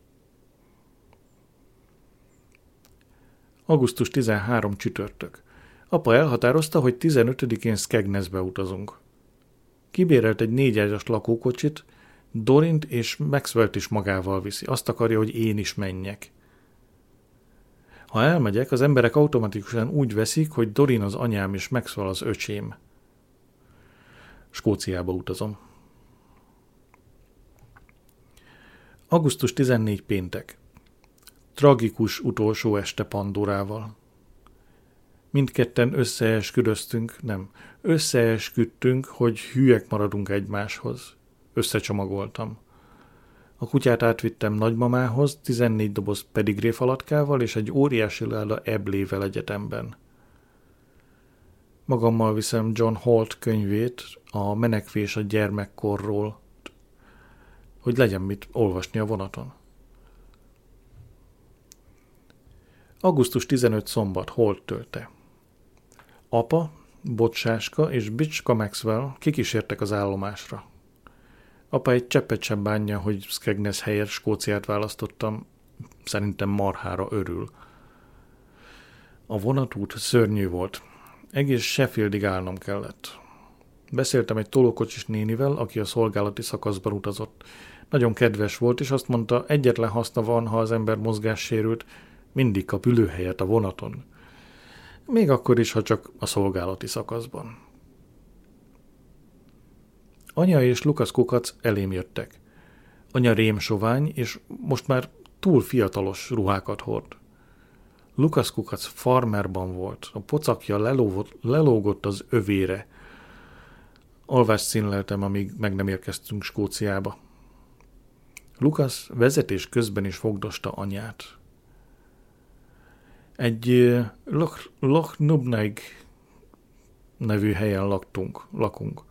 Augusztus 13 csütörtök. Apa elhatározta, hogy 15-én Skegnesbe utazunk. Kibérelt egy négyágyas lakókocsit, Dorint és Maxwell-t is magával viszi. Azt akarja, hogy én is menjek. Ha elmegyek, az emberek automatikusan úgy veszik, hogy Dorin az anyám és Maxwell az öcsém. Skóciába utazom. Augusztus 14 péntek. Tragikus utolsó este Pandorával. Mindketten összeesküdöztünk, nem, összeesküdtünk, hogy hülyek maradunk egymáshoz. Összecsomagoltam. A kutyát átvittem nagymamához, 14 doboz pedigréfalatkával és egy óriási láda eblével egyetemben. Magammal viszem John Holt könyvét, a menekvés a gyermekkorról, hogy legyen mit olvasni a vonaton. Augusztus 15 szombat, holt tölte. Apa, Bocsáska és Bicska Maxwell kikísértek az állomásra. Apa egy cseppet sem bánja, hogy Skegnes helyett Skóciát választottam, szerintem marhára örül. A vonatút szörnyű volt. Egész Sheffieldig állnom kellett. Beszéltem egy tolókocsis nénivel, aki a szolgálati szakaszban utazott. Nagyon kedves volt, és azt mondta, egyetlen haszna van, ha az ember mozgássérült, mindig kap ülőhelyet a vonaton. Még akkor is, ha csak a szolgálati szakaszban. Anya és Lukasz kukac elém jöttek. Anya rémsovány, és most már túl fiatalos ruhákat hord. Lukasz kukac farmerban volt, a pocakja lelógott, lelógott az övére. Alvást színleltem, amíg meg nem érkeztünk Skóciába. Lukasz vezetés közben is fogdosta anyát. Egy Loch, Loch Nubnaig nevű helyen laktunk, lakunk.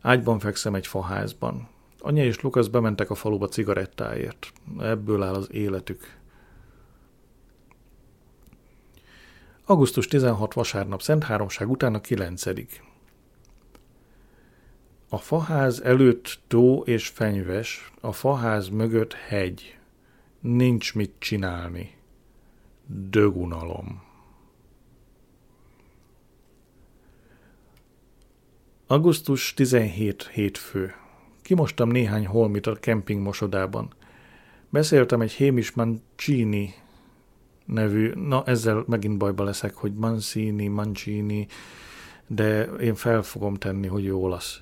Ágyban fekszem egy faházban. Anya és Lukasz bementek a faluba cigarettáért. Ebből áll az életük. Augusztus 16 vasárnap Szent Háromság után a 9. A faház előtt tó és fenyves, a faház mögött hegy. Nincs mit csinálni. Dögunalom. Augusztus 17 hétfő. Kimostam néhány holmit a kemping mosodában. Beszéltem egy Hémis Mancini nevű, na ezzel megint bajba leszek, hogy Mancini, Mancini, de én fel fogom tenni, hogy jó olasz.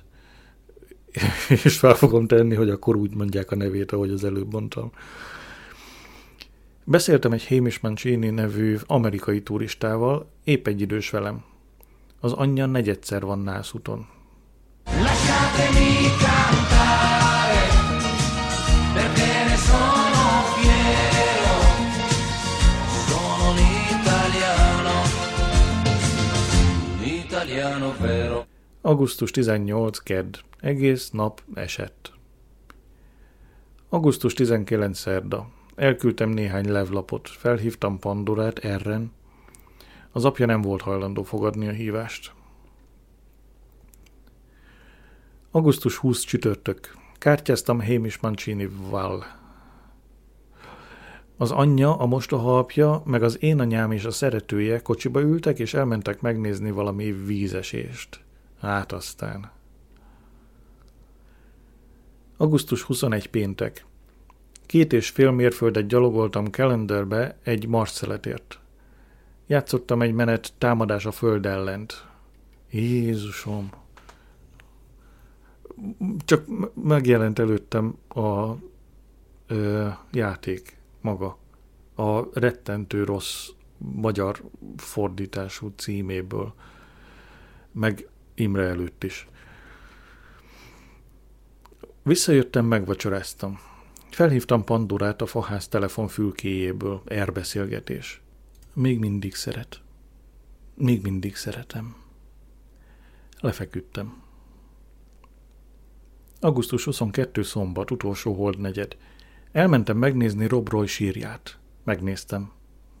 És fel fogom tenni, hogy akkor úgy mondják a nevét, ahogy az előbb mondtam. Beszéltem egy Hamish Mancini nevű amerikai turistával, épp egy idős velem. Az anyja negyedszer van nászúton. Lasciatemi cantare. Augusztus 18. Kedd. Egész nap esett. Augusztus 19. Szerda. Elküldtem néhány levlapot, felhívtam Pandorát, Erren. Az apja nem volt hajlandó fogadni a hívást. Augusztus 20 csütörtök. Kártyáztam Hamish Mancini-val. Az anyja, a mostoha apja, meg az én anyám és a szeretője kocsiba ültek, és elmentek megnézni valami vízesést. Hát aztán. Augusztus 21 péntek. Két és fél mérföldet gyalogoltam kalenderbe egy marszeletért. Játszottam egy menet támadás a föld ellent. Jézusom! Csak megjelent előttem a ö, játék maga. A rettentő rossz magyar fordítású címéből. Meg Imre előtt is. Visszajöttem, megvacsoráztam. Felhívtam Pandorát a faház telefon fülkéjéből. Erbeszélgetés. Még mindig szeret. Még mindig szeretem. Lefeküdtem. Augusztus 22 szombat, utolsó hold negyed. Elmentem megnézni Rob Roy sírját. Megnéztem.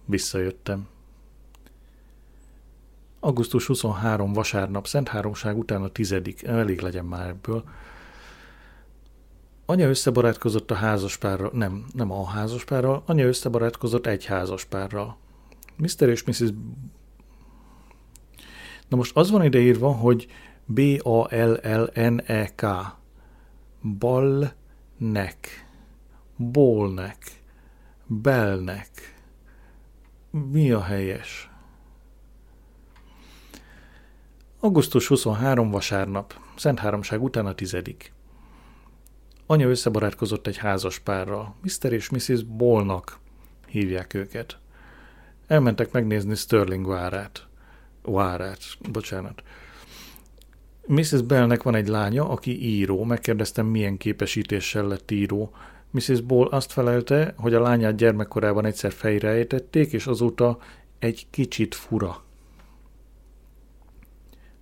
Visszajöttem. Augusztus 23 vasárnap, Szent Háromság után a tizedik, elég legyen már ebből. Anya összebarátkozott a házaspárral, nem, nem a házaspárral, anya összebarátkozott egy házaspárral. Mr. és Mrs. Na most az van ideírva, hogy B-A-L-L-N-E-K. Ballnek. Bolnek. Belnek. Mi a helyes? Augusztus 23 vasárnap, Szent Háromság után a tizedik. Anya összebarátkozott egy házas párral, Mr. és Mrs. Bolnak hívják őket. Elmentek megnézni Sterling várát. Várát, bocsánat. Mrs. Bellnek van egy lánya, aki író. Megkérdeztem, milyen képesítéssel lett író. Mrs. Ball azt felelte, hogy a lányát gyermekkorában egyszer fejre ejtették, és azóta egy kicsit fura.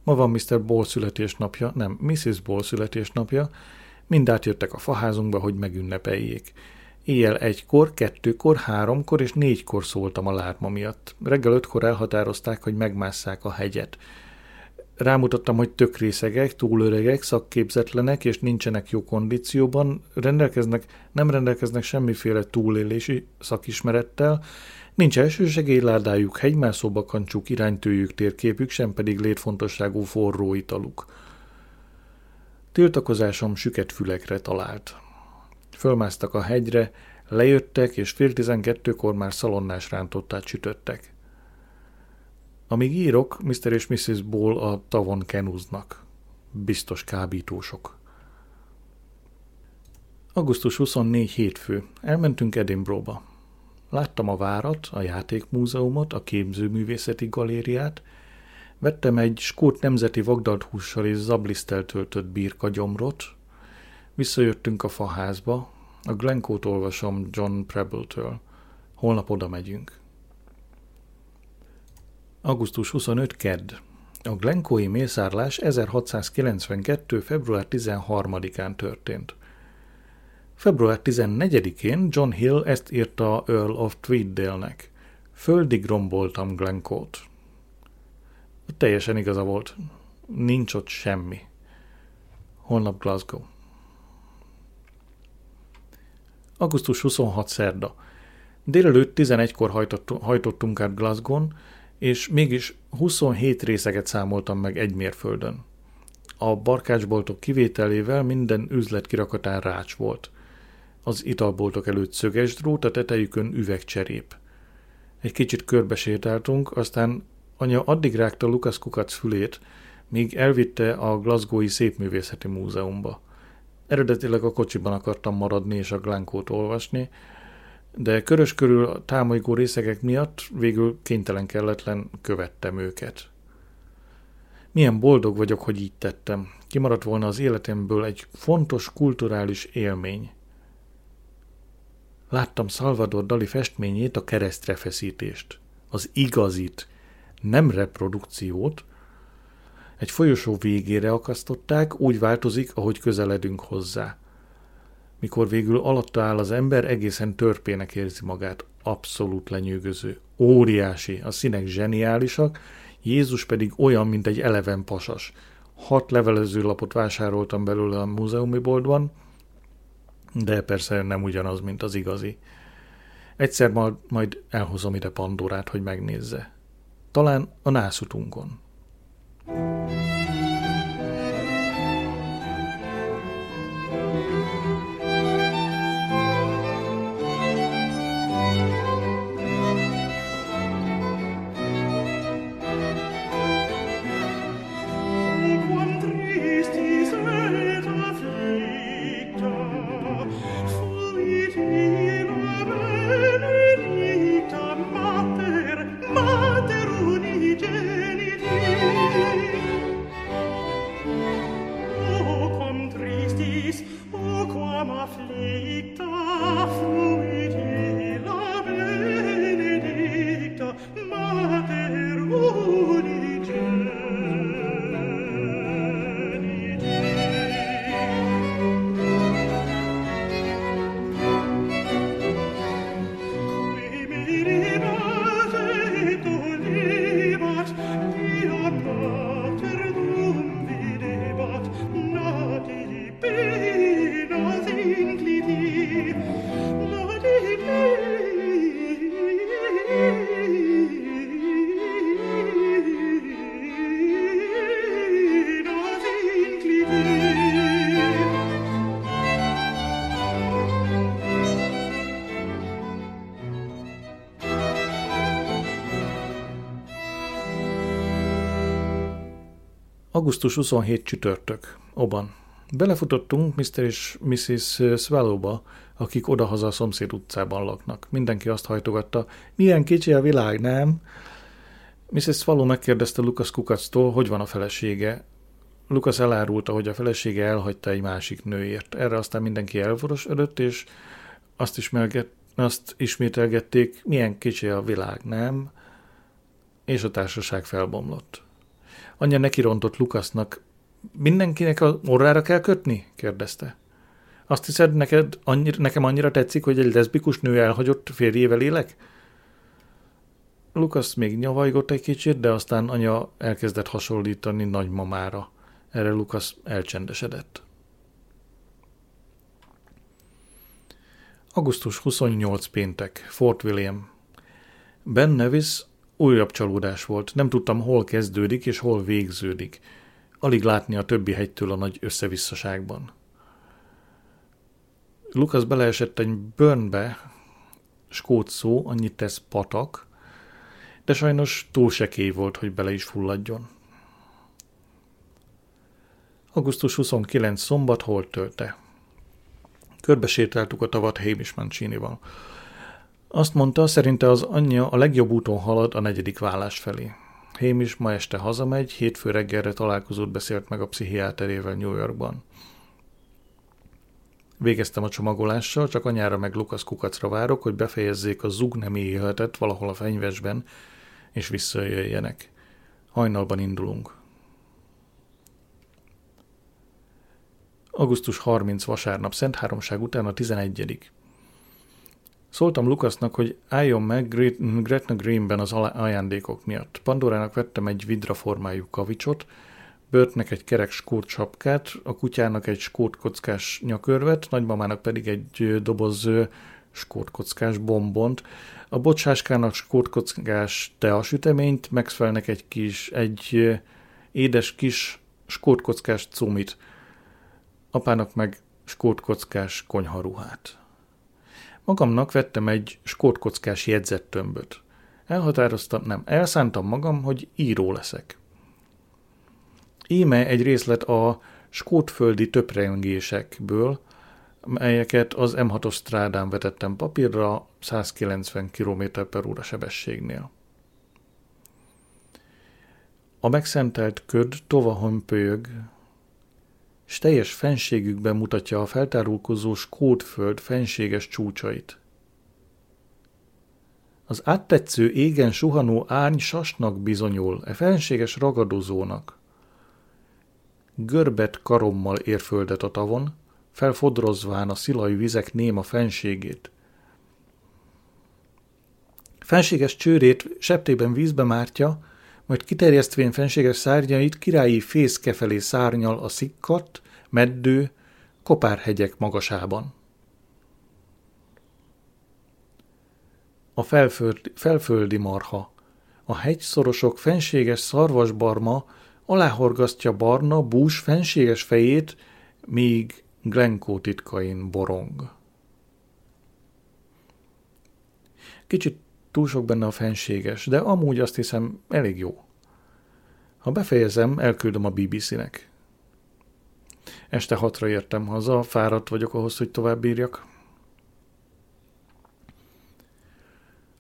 Ma van Mr. Ball születésnapja, nem, Mrs. Ball születésnapja, mind átjöttek a faházunkba, hogy megünnepeljék. Éjjel egykor, kettőkor, háromkor és négykor szóltam a lárma miatt. Reggel ötkor elhatározták, hogy megmásszák a hegyet. Rámutattam, hogy tök részegek, túlöregek, szakképzetlenek és nincsenek jó kondícióban, rendelkeznek, nem rendelkeznek semmiféle túlélési szakismerettel, nincs elsősegélyládájuk, hegymászóba kancsuk, iránytőjük, térképük, sem pedig létfontosságú forró italuk. Tiltakozásom süket fülekre talált. Fölmásztak a hegyre, lejöttek, és fél tizenkettőkor már szalonnás rántottát sütöttek. Amíg írok, Mr. és Mrs. Ball a tavon kenuznak. Biztos kábítósok. Augusztus 24 hétfő. Elmentünk Edinburghba. Láttam a várat, a játékmúzeumot, a képzőművészeti galériát, vettem egy skót nemzeti vagdalt hússal és zablisztel töltött birkagyomrot, visszajöttünk a faházba, a Glencót olvasom John Preble-től. Holnap oda megyünk. Augusztus 25. Kedd. A Glencói mészárlás 1692. február 13-án történt. Február 14-én John Hill ezt írta Earl of Tweeddale-nek. Földig romboltam Glencót. Teljesen igaza volt. Nincs ott semmi. Holnap Glasgow. Augusztus 26. szerda. Délelőtt 11-kor hajtottunk át Glasgow-n, és mégis 27 részeget számoltam meg egy mérföldön. A barkácsboltok kivételével minden üzlet kirakatán rács volt. Az italboltok előtt szöges drót, a tetejükön üvegcserép. Egy kicsit körbesétáltunk, aztán anya addig rágta Lukasz kukac fülét, míg elvitte a Glasgowi Szépművészeti Múzeumba. Eredetileg a kocsiban akartam maradni és a Glankót olvasni, de körös körül a támolygó részegek miatt végül kénytelen kelletlen követtem őket. Milyen boldog vagyok, hogy így tettem. Kimaradt volna az életemből egy fontos kulturális élmény. Láttam Salvador Dali festményét, a keresztrefeszítést. Az igazit, nem reprodukciót. Egy folyosó végére akasztották, úgy változik, ahogy közeledünk hozzá. Mikor végül alatta áll az ember, egészen törpének érzi magát. Abszolút lenyűgöző. Óriási, a színek zseniálisak, Jézus pedig olyan, mint egy eleven pasas. Hat levelező lapot vásároltam belőle a múzeumi boltban, de persze nem ugyanaz, mint az igazi. Egyszer majd elhozom ide Pandorát, hogy megnézze. Talán a nászutunkon. thank you Augusztus 27 csütörtök. Oban. Belefutottunk Mr. és Mrs. Swallowba, akik odahaza a szomszéd utcában laknak. Mindenki azt hajtogatta, milyen kicsi a világ, nem? Mrs. Swallow megkérdezte Lucas Kukactól, hogy van a felesége. Lucas elárulta, hogy a felesége elhagyta egy másik nőért. Erre aztán mindenki elvorosodott, és azt, ismerget, azt ismételgették, milyen kicsi a világ, nem? És a társaság felbomlott. Anya nekirontott Lukasznak. Mindenkinek a orrára kell kötni? kérdezte. Azt hiszed, neked annyira, nekem annyira tetszik, hogy egy leszbikus nő elhagyott férjével élek? Lukasz még nyavajgott egy kicsit, de aztán anya elkezdett hasonlítani nagymamára. Erre Lukasz elcsendesedett. Augusztus 28 péntek, Fort William. Ben Nevis újabb csalódás volt. Nem tudtam, hol kezdődik és hol végződik. Alig látni a többi hegytől a nagy összevisszaságban. Lukasz beleesett egy burnbe, skót szó, annyit tesz patak, de sajnos túl sekély volt, hogy bele is fulladjon. Augusztus 29 szombat hol tölte. Körbesétáltuk a tavat Hamish Mancinival. Azt mondta, szerinte az anyja a legjobb úton halad a negyedik vállás felé. Hémis ma este hazamegy, hétfő reggelre találkozót beszélt meg a pszichiáterével New Yorkban. Végeztem a csomagolással, csak anyára meg Lukasz kukacra várok, hogy befejezzék a zug nem élhetet valahol a fenyvesben, és visszajöjjenek. Hajnalban indulunk. Augusztus 30 vasárnap Szent Háromság után a 11 Szóltam Lukasznak, hogy álljon meg Gretna Greenben az ajándékok miatt. Pandorának vettem egy vidra formájú kavicsot, Börtnek egy kerek skót sapkát, a kutyának egy skót kockás nyakörvet, nagymamának pedig egy doboz skót kockás bombont, a bocsáskának skót kockás teasüteményt, Maxwellnek egy kis, egy édes kis skót kockás cumit, apának meg skót kockás konyharuhát. Magamnak vettem egy skótkockás jegyzettömböt. Elhatároztam, nem, elszántam magam, hogy író leszek. Íme egy részlet a skótföldi töprengésekből, melyeket az M6-os strádán vetettem papírra 190 km per óra sebességnél. A megszentelt köd tova hömpölyög, és teljes fenségükben mutatja a feltárulkozó skótföld fenséges csúcsait. Az áttetsző égen suhanó árny sasnak bizonyul, e fenséges ragadozónak. Görbet karommal ér földet a tavon, felfodrozván a szilai vizek néma fenségét. Fenséges csőrét septében vízbe mártja, majd kiterjesztvén fenséges szárnyait királyi fészke szárnyal a szikkat, meddő, kopárhegyek magasában. A felföldi, felföldi marha, a hegyszorosok fenséges szarvasbarma aláhorgasztja barna, bús fenséges fejét, míg Glenkó titkain borong. Kicsit túl sok benne a fenséges, de amúgy azt hiszem elég jó. Ha befejezem, elküldöm a BBC-nek. Este hatra értem haza, fáradt vagyok ahhoz, hogy tovább bírjak.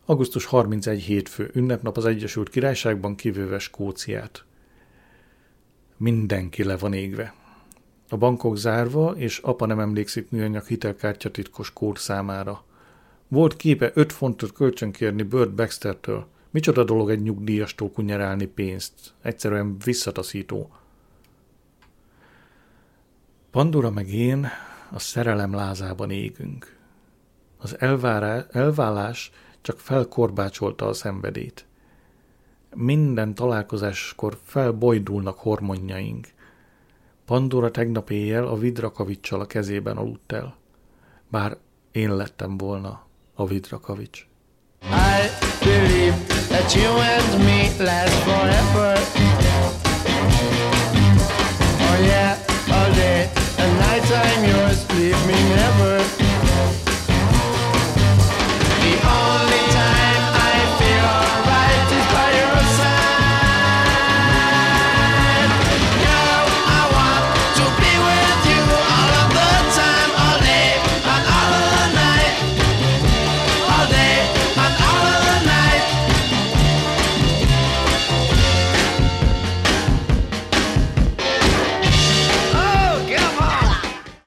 Augusztus 31 hétfő, ünnepnap az Egyesült Királyságban kivéve Skóciát. Mindenki le van égve. A bankok zárva, és apa nem emlékszik műanyag hitelkártya titkos kód számára. Volt képe 5 fontot kölcsönkérni Bird Baxtertől. Micsoda dolog egy nyugdíjastól kunyerálni pénzt. Egyszerűen visszataszító. Pandora meg én a szerelem lázában égünk. Az elvárá, elvállás csak felkorbácsolta a szenvedét. Minden találkozáskor felbojdulnak hormonjaink. Pandora tegnap éjjel a vidrakavicsal a kezében aludt el. Bár én lettem volna Ovid Rakavics. I believe that you and me last forever. Oh yeah, all day and night I'm yours, leave me never.